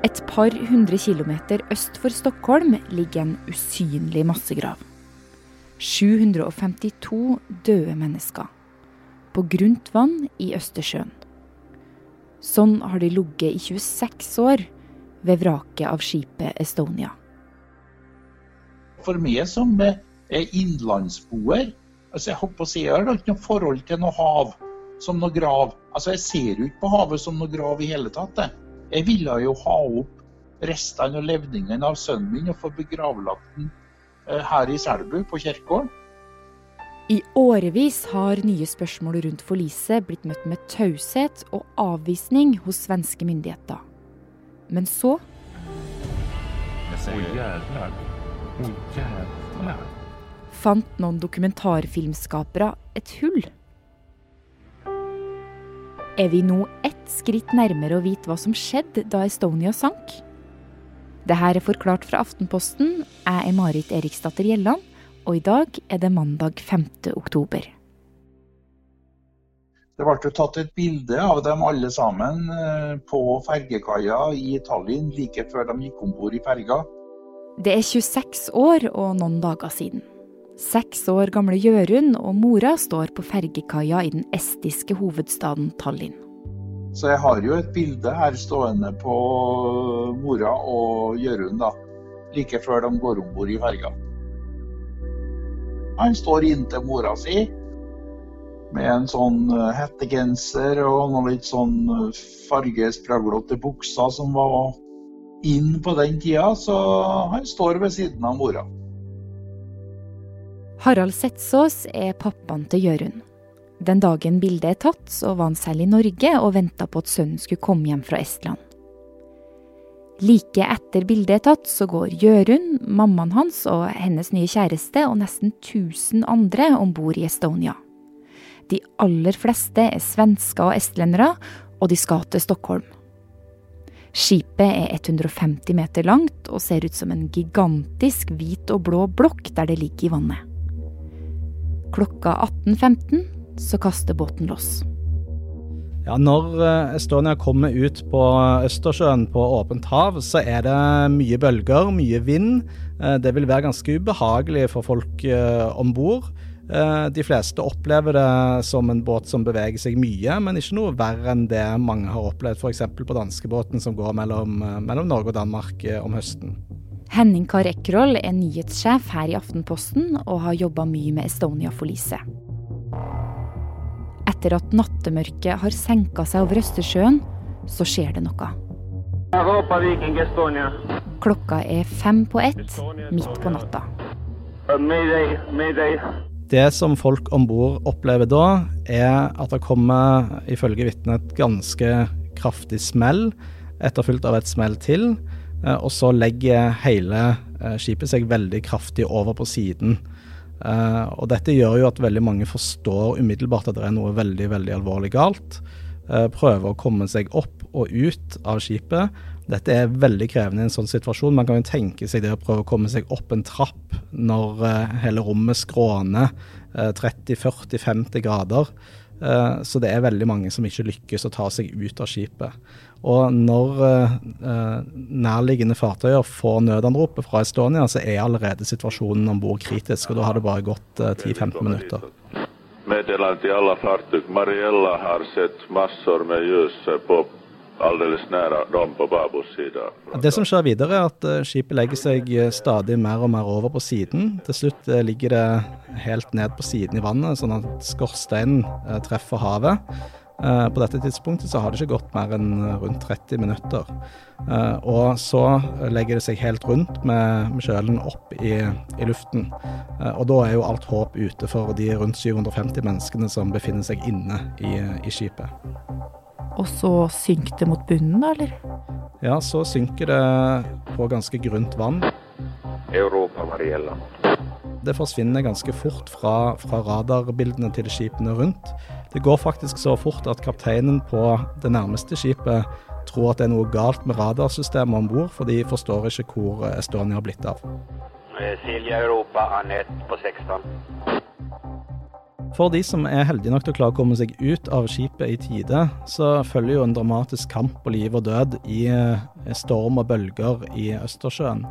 Et par hundre kilometer øst for Stockholm ligger en usynlig massegrav. 752 døde mennesker. På grunt vann i Østersjøen. Sånn har de ligget i 26 år ved vraket av skipet Estonia. For meg som er innlandsboer, altså jeg håper å si, jeg har ikke noe forhold til noe hav som noe grav. Altså Jeg ser jo ikke på havet som noe grav i hele tatt. Jeg, jeg ville jo ha opp restene og levningene av sønnen min og få begravlagt den eh, her i Selbu, på kirkegården. I årevis har nye spørsmål rundt forliset blitt møtt med taushet og avvisning hos svenske myndigheter. Men så fant noen dokumentarfilmskapere et hull. Er vi nå ett skritt nærmere å vite hva som skjedde da Estonia sank? Dette er forklart fra Aftenposten. Jeg er Marit Eriksdatter Gjelland, og i dag er det mandag 5. oktober. Det ble jo tatt et bilde av dem alle sammen eh, på fergekaia i Tallinn like før de gikk om bord i ferga. Det er 26 år og noen dager siden. Seks år gamle Jørund og mora står på fergekaia i den estiske hovedstaden Tallinn. Så jeg har jo et bilde her stående på mora og Jørund, da. Like før de går om bord i ferga. Han står inntil mora si med en sånn eh, hettegenser og noen litt sånn eh, fargespraglete bukser som var inn på den tida, så han står ved siden av mora. Harald Setsås er pappaen til Jørund. Den dagen bildet er tatt, så var han selv i Norge og venta på at sønnen skulle komme hjem fra Estland. Like etter bildet er tatt, så går Jørund, mammaen hans og hennes nye kjæreste og nesten 1000 andre om bord i Estonia. De aller fleste er svensker og estlendere, og de skal til Stockholm. Skipet er 150 meter langt og ser ut som en gigantisk hvit og blå blokk der det ligger i vannet. Klokka 18.15 så kaster båten loss. Ja, Når eh, Estonia kommer ut på Østersjøen på åpent hav, så er det mye bølger, mye vind. Eh, det vil være ganske ubehagelig for folk eh, om bord. De fleste opplever det som en båt som beveger seg mye, men ikke noe verre enn det mange har opplevd f.eks. på danskebåten som går mellom, mellom Norge og Danmark om høsten. Henning Kar Ekroll er nyhetssjef her i Aftenposten og har jobba mye med Estonia-forliset. Etter at nattemørket har senka seg over Østersjøen, så skjer det noe. Klokka er fem på ett, midt på natta. Det som folk om bord opplever da, er at det kommer, ifølge vitnet, et ganske kraftig smell, etterfulgt av et smell til. Eh, og så legger hele eh, skipet seg veldig kraftig over på siden. Uh, og dette gjør jo at veldig mange forstår umiddelbart at det er noe veldig, veldig alvorlig galt. Prøver å komme seg opp og ut av skipet. Dette er veldig krevende i en sånn situasjon. Man kan jo tenke seg det å prøve å komme seg opp en trapp når hele rommet skråner 30-40-50 grader. Så det er veldig mange som ikke lykkes å ta seg ut av skipet. Og når eh, nærliggende fartøyer får nødanropet fra Estonia, så er allerede situasjonen om bord kritisk, og da har det bare gått eh, 10-15 minutter. Meddelar til alle fartøy. Mariella har sett masser med ljus på alldeles nær dem på babos side. Det som skjer videre, er at eh, skipet legger seg eh, stadig mer og mer over på siden. Til slutt eh, ligger det helt ned på siden i vannet, sånn at skorsteinen treffer havet. På dette tidspunktet så har det ikke gått mer enn rundt 30 minutter. Og så legger det seg helt rundt med, med kjølen opp i, i luften. Og da er jo alt håp ute for de rundt 750 menneskene som befinner seg inne i, i skipet. Og så synker det mot bunnen, da, eller? Ja, så synker det på ganske grunt vann. Europa, Mariella. Det forsvinner ganske fort fra, fra radarbildene til skipene rundt. Det går faktisk så fort at kapteinen på det nærmeste skipet tror at det er noe galt med radarsystemet om bord, for de forstår ikke hvor Estonia har blitt av. Silja Europa, Anette på 16. For de som er heldige nok til å klare å komme seg ut av skipet i tide, så følger jo en dramatisk kamp på liv og død i eh, storm og bølger i Østersjøen.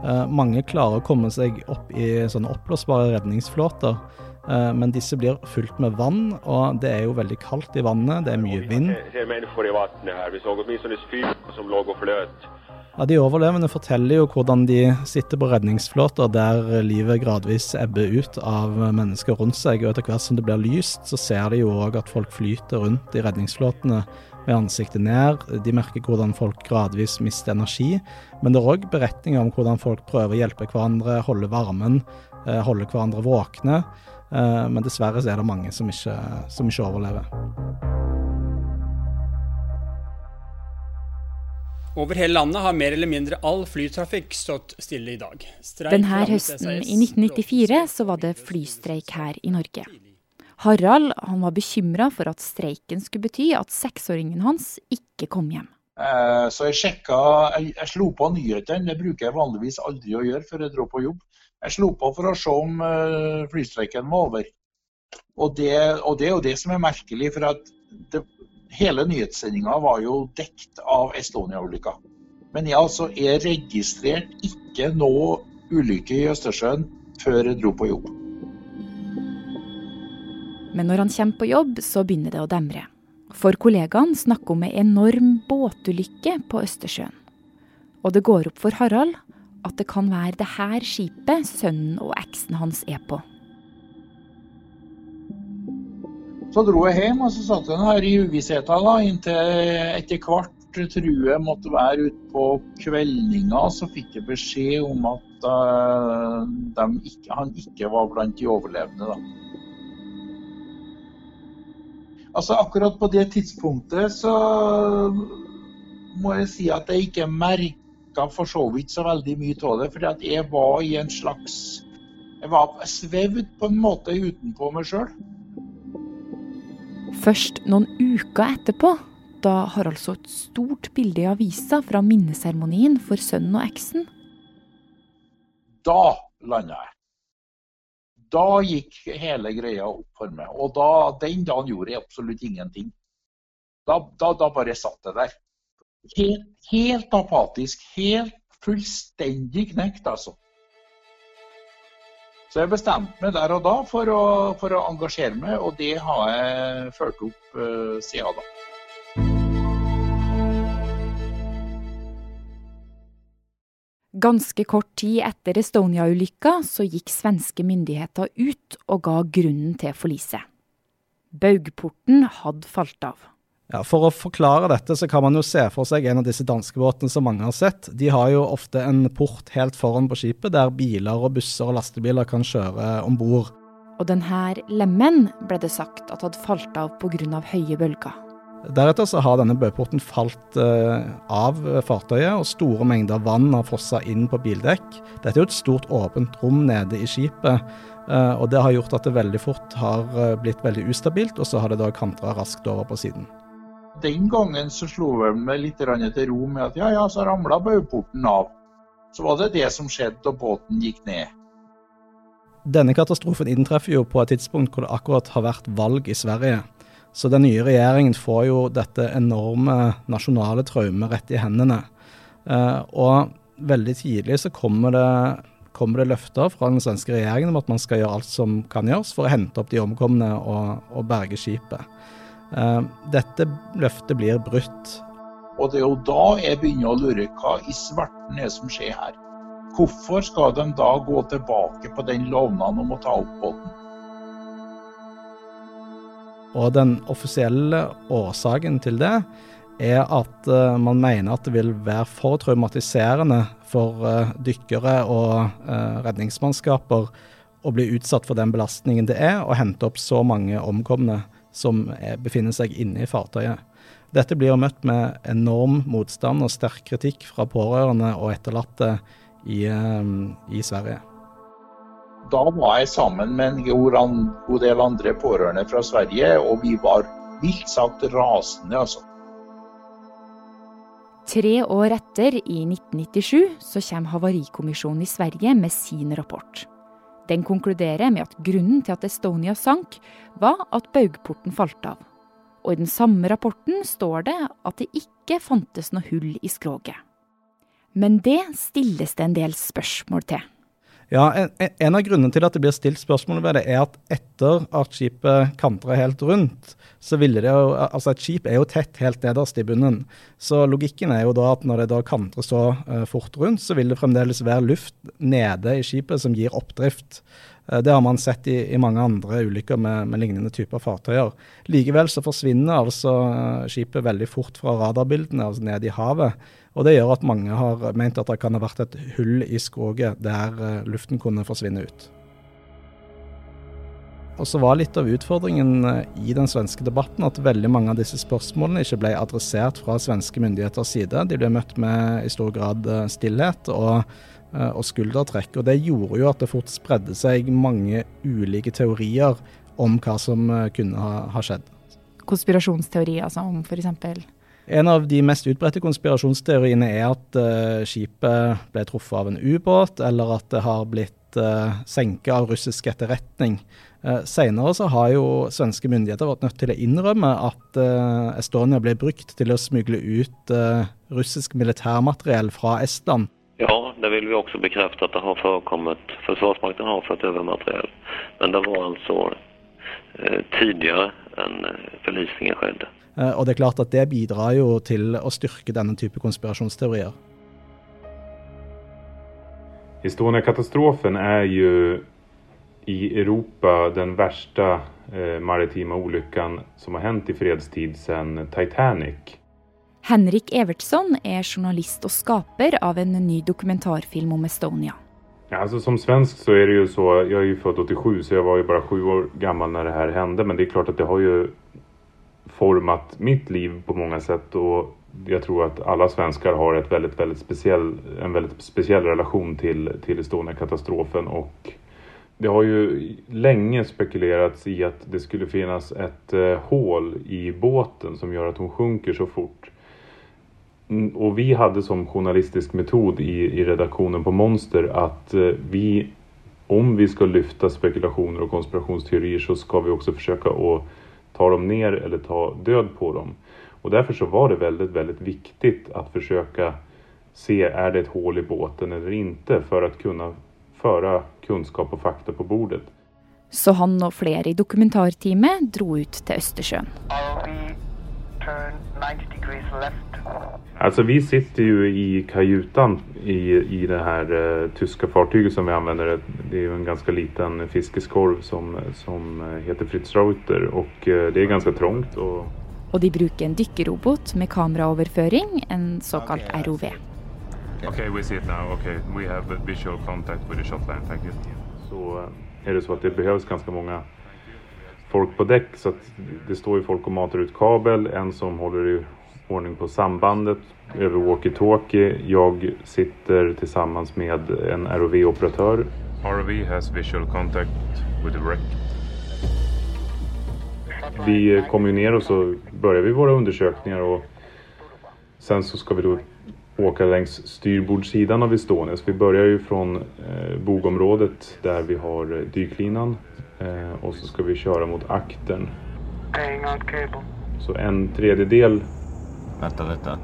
Eh, mange klarer å komme seg opp i sånne oppblåsbare redningsflåter, eh, men disse blir fylt med vann, og det er jo veldig kaldt i vannet, det er mye vind. Vi ser mennesker i vannet her. Vi så åtminstone fyr som lå og fløt. Ja, De overlevende forteller jo hvordan de sitter på redningsflåter der livet gradvis ebber ut av mennesker rundt seg. og Etter hvert som det blir lyst, så ser de jo òg at folk flyter rundt i redningsflåtene med ansiktet ned. De merker hvordan folk gradvis mister energi. Men det er òg beretninger om hvordan folk prøver å hjelpe hverandre, holde varmen, eh, holde hverandre våkne. Eh, men dessverre så er det mange som ikke, som ikke overlever. Over hele landet har mer eller mindre all flytrafikk stått stille i dag. Streik Denne høsten i 1994 så var det flystreik her i Norge. Harald han var bekymra for at streiken skulle bety at seksåringen hans ikke kom hjem. Eh, Så jeg sjekka Jeg, jeg slo på nyhetene, det bruker jeg vanligvis aldri å gjøre før jeg drar på jobb. Jeg slo på for å se om eh, flystreiken var over. Og det, og det er jo det som er merkelig, for at det, hele nyhetssendinga var jo dekt av Estonia-ulykka. Men jeg altså er registrert ikke noe ulykke i Østersjøen før jeg dro på jobb. Men når han kommer på jobb, så begynner det å demre. For kollegaen snakker om ei enorm båtulykke på Østersjøen. Og det går opp for Harald at det kan være det her skipet sønnen og eksen hans er på. Så dro jeg hjem, og så satt jeg her i uvissheten da, inntil etter hvert tror jeg måtte være ute på kveldinga. Så fikk jeg beskjed om at uh, ikke, han ikke var blant de overlevende. da. Altså Akkurat på det tidspunktet så må jeg si at jeg ikke merka for så vidt så veldig mye av det. fordi jeg var i en slags Jeg var svevd på en måte utenpå meg sjøl. Først noen uker etterpå, da Harald så et stort bilde i avisa fra minneseremonien for sønnen og eksen, Da landa jeg. Da gikk hele greia opp for meg. Og da, den dagen gjorde jeg absolutt ingenting. Da, da, da bare satt jeg der. Helt, helt apatisk. Helt fullstendig knekt, altså. Så jeg bestemte meg der og da for å, for å engasjere meg, og det har jeg fulgt opp uh, siden da. Ganske kort tid etter Estonia-ulykka så gikk svenske myndigheter ut og ga grunnen til forliset. Baugporten hadde falt av. Ja, For å forklare dette, så kan man jo se for seg en av disse danskebåtene som mange har sett. De har jo ofte en port helt foran på skipet, der biler og busser og lastebiler kan kjøre om bord. Og denne lemmen ble det sagt at hadde falt av pga. høye bølger. Deretter så har denne bøporten falt eh, av fartøyet, og store mengder vann har fossa inn på bildekk. Dette er jo et stort åpent rom nede i skipet, eh, og det har gjort at det veldig fort har eh, blitt veldig ustabilt, og så har det da kantra raskt over på siden. Den gangen så slo jeg meg litt til ro med at ja, ja, så ramla bauporten av. Så var det det som skjedde da båten gikk ned. Denne katastrofen inntreffer jo på et tidspunkt hvor det akkurat har vært valg i Sverige. Så den nye regjeringen får jo dette enorme nasjonale traumet rett i hendene. Eh, og veldig tidlig så kommer det, kommer det løfter fra den svenske regjeringen om at man skal gjøre alt som kan gjøres for å hente opp de omkomne og, og berge skipet. Eh, dette løftet blir brutt. Og det er jo da jeg begynner å lure hva i svarten er som skjer her. Hvorfor skal de da gå tilbake på den lovnaden om å ta opp båten? Og den offisielle årsaken til det er at uh, man mener at det vil være for traumatiserende for uh, dykkere og redningsmannskaper å bli utsatt for den belastningen det er å hente opp så mange omkomne som er, befinner seg inne i fartøyet. Dette blir møtt med enorm motstand og sterk kritikk fra pårørende og etterlatte i, i Sverige da var jeg sammen med en god del andre pårørende fra Sverige, og vi var mildt sagt rasende, altså. Tre år etter, i 1997, så kommer Havarikommisjonen i Sverige med sin rapport. Den konkluderer med at grunnen til at Estonia sank, var at baugporten falt av. Og i den samme rapporten står det at det ikke fantes noe hull i skroget. Men det stilles det en del spørsmål til. Ja, en, en, av grunnene til at det blir stilt spørsmål ved det, er at etter at skipet kantrer helt rundt, så ville det jo Altså, et skip er jo tett helt nederst i bunnen. Så logikken er jo da at når det da kantrer så uh, fort rundt, så vil det fremdeles være luft nede i skipet som gir oppdrift. Uh, det har man sett i, i mange andre ulykker med, med, lignende typer fartøyer. Likevel så forsvinner altså uh, skipet veldig fort fra radarbildene, altså ned i havet. Og Det gjør at mange har ment at det kan ha vært et hull i skroget der eh, luften kunne forsvinne ut. Og så var litt av utfordringen eh, i den svenske debatten at veldig mange av disse spørsmålene ikke ble adressert fra svenske myndigheters side. De ble møtt med i stor grad eh, stillhet og, og skuldertrekk. Og det gjorde jo at det fort spredde seg mange ulike teorier om hva som kunne ha, ha skjedd. Konspirasjonsteorier altså om f.eks.? En av de mest utbredte konspirasjonsteoriene er at uh, skipet ble truffet av en ubåt, eller at det har blitt uh, senket av russisk etterretning. Uh, Senere så har jo svenske myndigheter vært nødt til å innrømme at Estonia ble brukt til å smugle ut russisk militærmateriell fra Estland. Ja, det vil vi også bekrefte at det har forekommet. Forsvarsmakten har fått over materiell. Men det var altså tidligere enn forlisningen skjedde. Eh, og det er klart at det bidrar jo til å styrke denne type konspirasjonsteorier. Estonia-katastrofen er jo i Europa den verste eh, maritime ulykken som har hendt i fredstid siden Titanic. Henrik Evertsson er journalist og skaper av en ny dokumentarfilm om Estonia. Ja, altså, som svensk så er det jo så, jeg er jo født 87 så jeg var jo bare sju år gammel når det her hendte, men det er klart at det har jo format mitt liv på mange sett. Og jeg tror at alle svensker har et veldig, veldig spesiell, en veldig spesiell relasjon til, til Estonia-katastrofen Og det har jo lenge spekulerats i at det skulle finnes et eh, hål i båten som gjør at hun sjunker så fort. Mm, och vi hade som journalistisk metod i, i redaktionen på Monster att eh, vi, om vi ska lyfta spekulationer och konspirationsteorier så ska vi också försöka att ta dem ner eller ta död på dem. Och därför så var det väldigt, väldigt viktigt att försöka se är det ett hål i båten eller inte för att kunna föra kunskap och fakta på bordet. Så han og flere i dokumentarteamet dro ut til Østersjøen. Alltså vi sitter ju i kajutan i, i det här uh, tyska fartyget som vi använder. Det är ju en ganska liten fiskeskorv som, som uh, heter Fritz Reuter och uh, det är ganska trångt. Och... og de bruker en dykkerrobot med kameraoverføring, en såkalt ROV. Okay, we see it now. Okay, we have visual contact with the shotline. Thank you. Så är det så att det behövs ganska många folk på däck så att det står ju folk och matar ut kabel, en som håller i ordning på sambandet över walkie-talkie. Jag sitter tillsammans med en ROV-operatör. ROV has visual contact with the wreck. Vi kommer ju ner och så börjar vi våra undersökningar och sen så ska vi då åka längs styrbordssidan av Estonia. Så vi börjar ju från eh, bogområdet där vi har dyklinan eh, och så ska vi köra mot aktern. Så en tredjedel Vänta lite.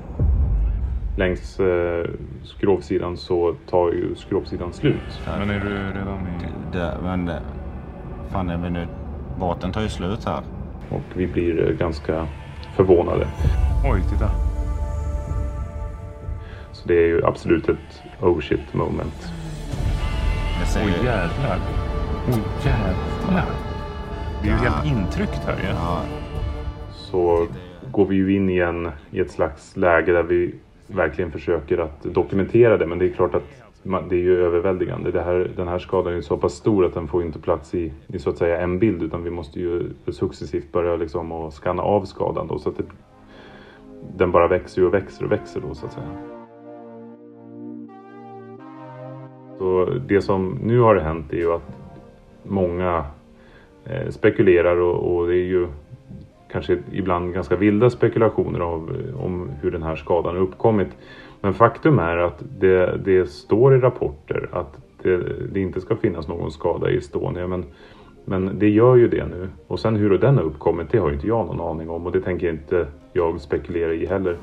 Längs eh, skrovsidan så tar ju skrovsidan slut. Där. Men är du redan i... Där, men det, fan är vi nu... Båten tar ju slut här. Och vi blir eh, ganska förvånade. Oj, titta. Så det är ju absolut ett oh shit moment. Oj oh, jävlar. Oj oh, jävlar. Det är ju ja. helt intryckt här ju. Ja. Så går vi ju in i, en, i ett slags läge där vi verkligen försöker att dokumentera det. Men det är klart att man, det är ju överväldigande. Det här, den här skadan är så pass stor att den får inte plats i, i så att säga en bild utan vi måste ju successivt börja liksom och skanna av skadan då så att det, den bara växer och växer och växer då så att säga. Så det som nu har hänt är ju att många eh, spekulerar och, och det är ju kanske ibland ganska vilda spekulationer av, om hur den här skadan uppkommit. Men faktum är att det, det står i rapporter att det, det inte ska finnas någon skada i Estonia. Men, men det gör ju det nu. Och sen hur den har uppkommit, det har inte jag någon aning om och det tänker inte jag spekulera i heller.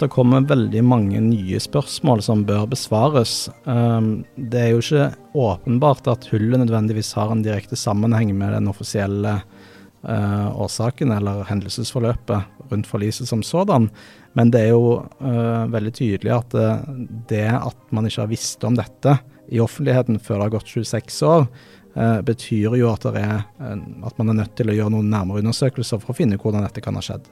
Det kommer veldig mange nye spørsmål som bør besvares. Um, det er jo ikke åpenbart at hullet nødvendigvis har en direkte sammenheng med den offisielle uh, årsaken eller hendelsesforløpet rundt forliset som sådan. Men det er jo uh, veldig tydelig at det, det, at man ikke har visst om dette i offentligheten før det har gått 26 år, betyr jo at, er, at, man er nødt til å gjøre noen nærmere undersøkelser for å finne hvordan dette kan ha skjedd.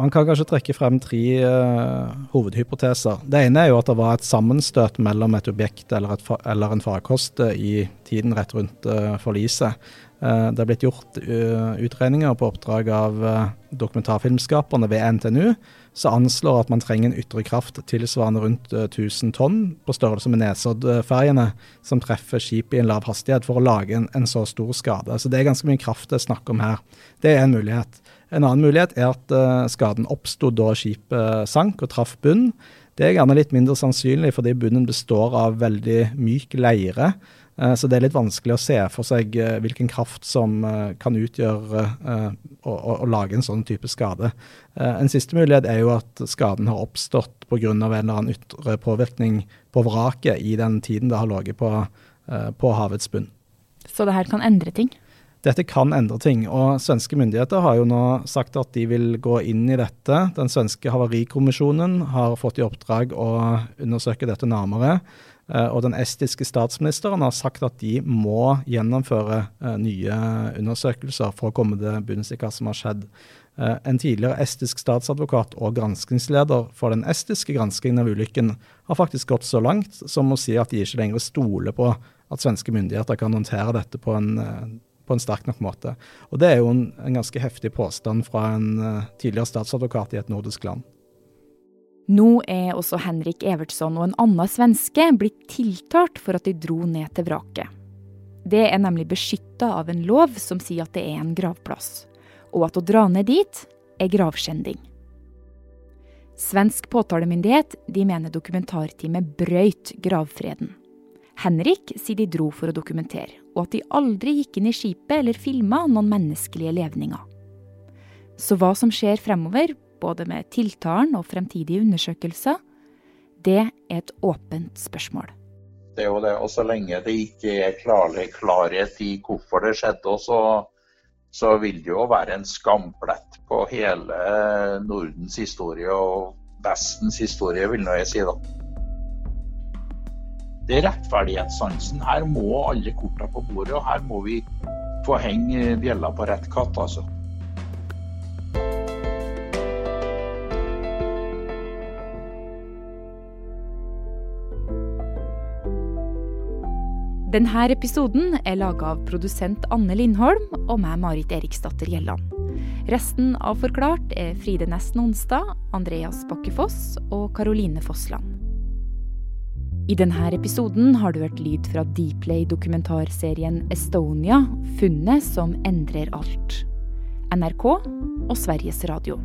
Man kan kanskje trekke frem tre uh, hovedhypoteser. Det ene er jo at det var et sammenstøt mellom et objekt eller, et, eller en farkost i tiden rett rundt uh, forliset. Uh, det er blitt gjort utregninger på oppdrag av dokumentarfilmskaperne ved NTNU som anslår at man trenger en ytre kraft tilsvarende rundt 1000 tonn på størrelse med Nesoddferjene som treffer skip i en lav hastighet for å lage en, en så stor skade. Så det er ganske mye kraft det er snakk om her. Det er en mulighet. En annen mulighet er at uh, skaden oppsto da skipet sank og traff bunn. Det er gjerne litt mindre sannsynlig fordi bunnen består av veldig myk leire. Uh, så det er litt vanskelig å se for seg uh, hvilken kraft som kan utgjøre å, lage en sånn type skade. En siste mulighet er jo at skaden har oppstått pga. en eller annen ytre påvirkning på vraket i den tiden det har ligget på, på havets bunn. Så det her kan endre ting? Dette kan endre ting, og svenske myndigheter har jo nå sagt at de vil gå inn i dette. Den svenske havarikommisjonen har fått i oppdrag å undersøke dette nærmere. Eh, og den estiske statsministeren har sagt at de må gjennomføre eh, nye undersøkelser for å komme til bunns i hva som har skjedd. Eh, en tidligere estisk statsadvokat og granskingsleder for den estiske granskingen av ulykken har faktisk gått så langt som å si at de ikke lenger stoler på at svenske myndigheter kan håndtere dette på en på en sterk nok måte. Og Det er jo en, en ganske heftig påstand fra en uh, tidligere statsadvokat i et nordisk land. Nå er også Henrik Evertsson og en annen svenske blitt tiltalt for at de dro ned til vraket. Det er nemlig beskytta av en lov som sier at det er en gravplass, og at å dra ned dit er gravskjending. Svensk påtalemyndighet de mener dokumentarteamet brøyt gravfreden. Henrik sier de dro for å dokumentere, og at de aldri gikk inn i skipet eller filma noen menneskelige levninger. Så hva som skjer fremover, både med tiltalen og fremtidige undersøkelser, det er et åpent spørsmål. Det er jo det, og Så lenge det ikke er klarhet i hvorfor det skjedde, så, så vil det jo være en skamplett på hele Nordens historie og Vestens historie, vil nå jeg si. da. Det er rettferdighetssansen. Her må alle korta på bordet, og her må vi få henge bjella på rett katt, altså. Denne episoden er laga av produsent Anne Lindholm og meg, Marit Eriksdatter Gjelland. Resten av Forklart er Fride Nesten Onsdag, Andreas Bakkefoss og Karoline Fossland. I denne episoden har du hørt lyd fra Dplay-dokumentarserien Estonia funnet som endrer alt. NRK og Sveriges Radio.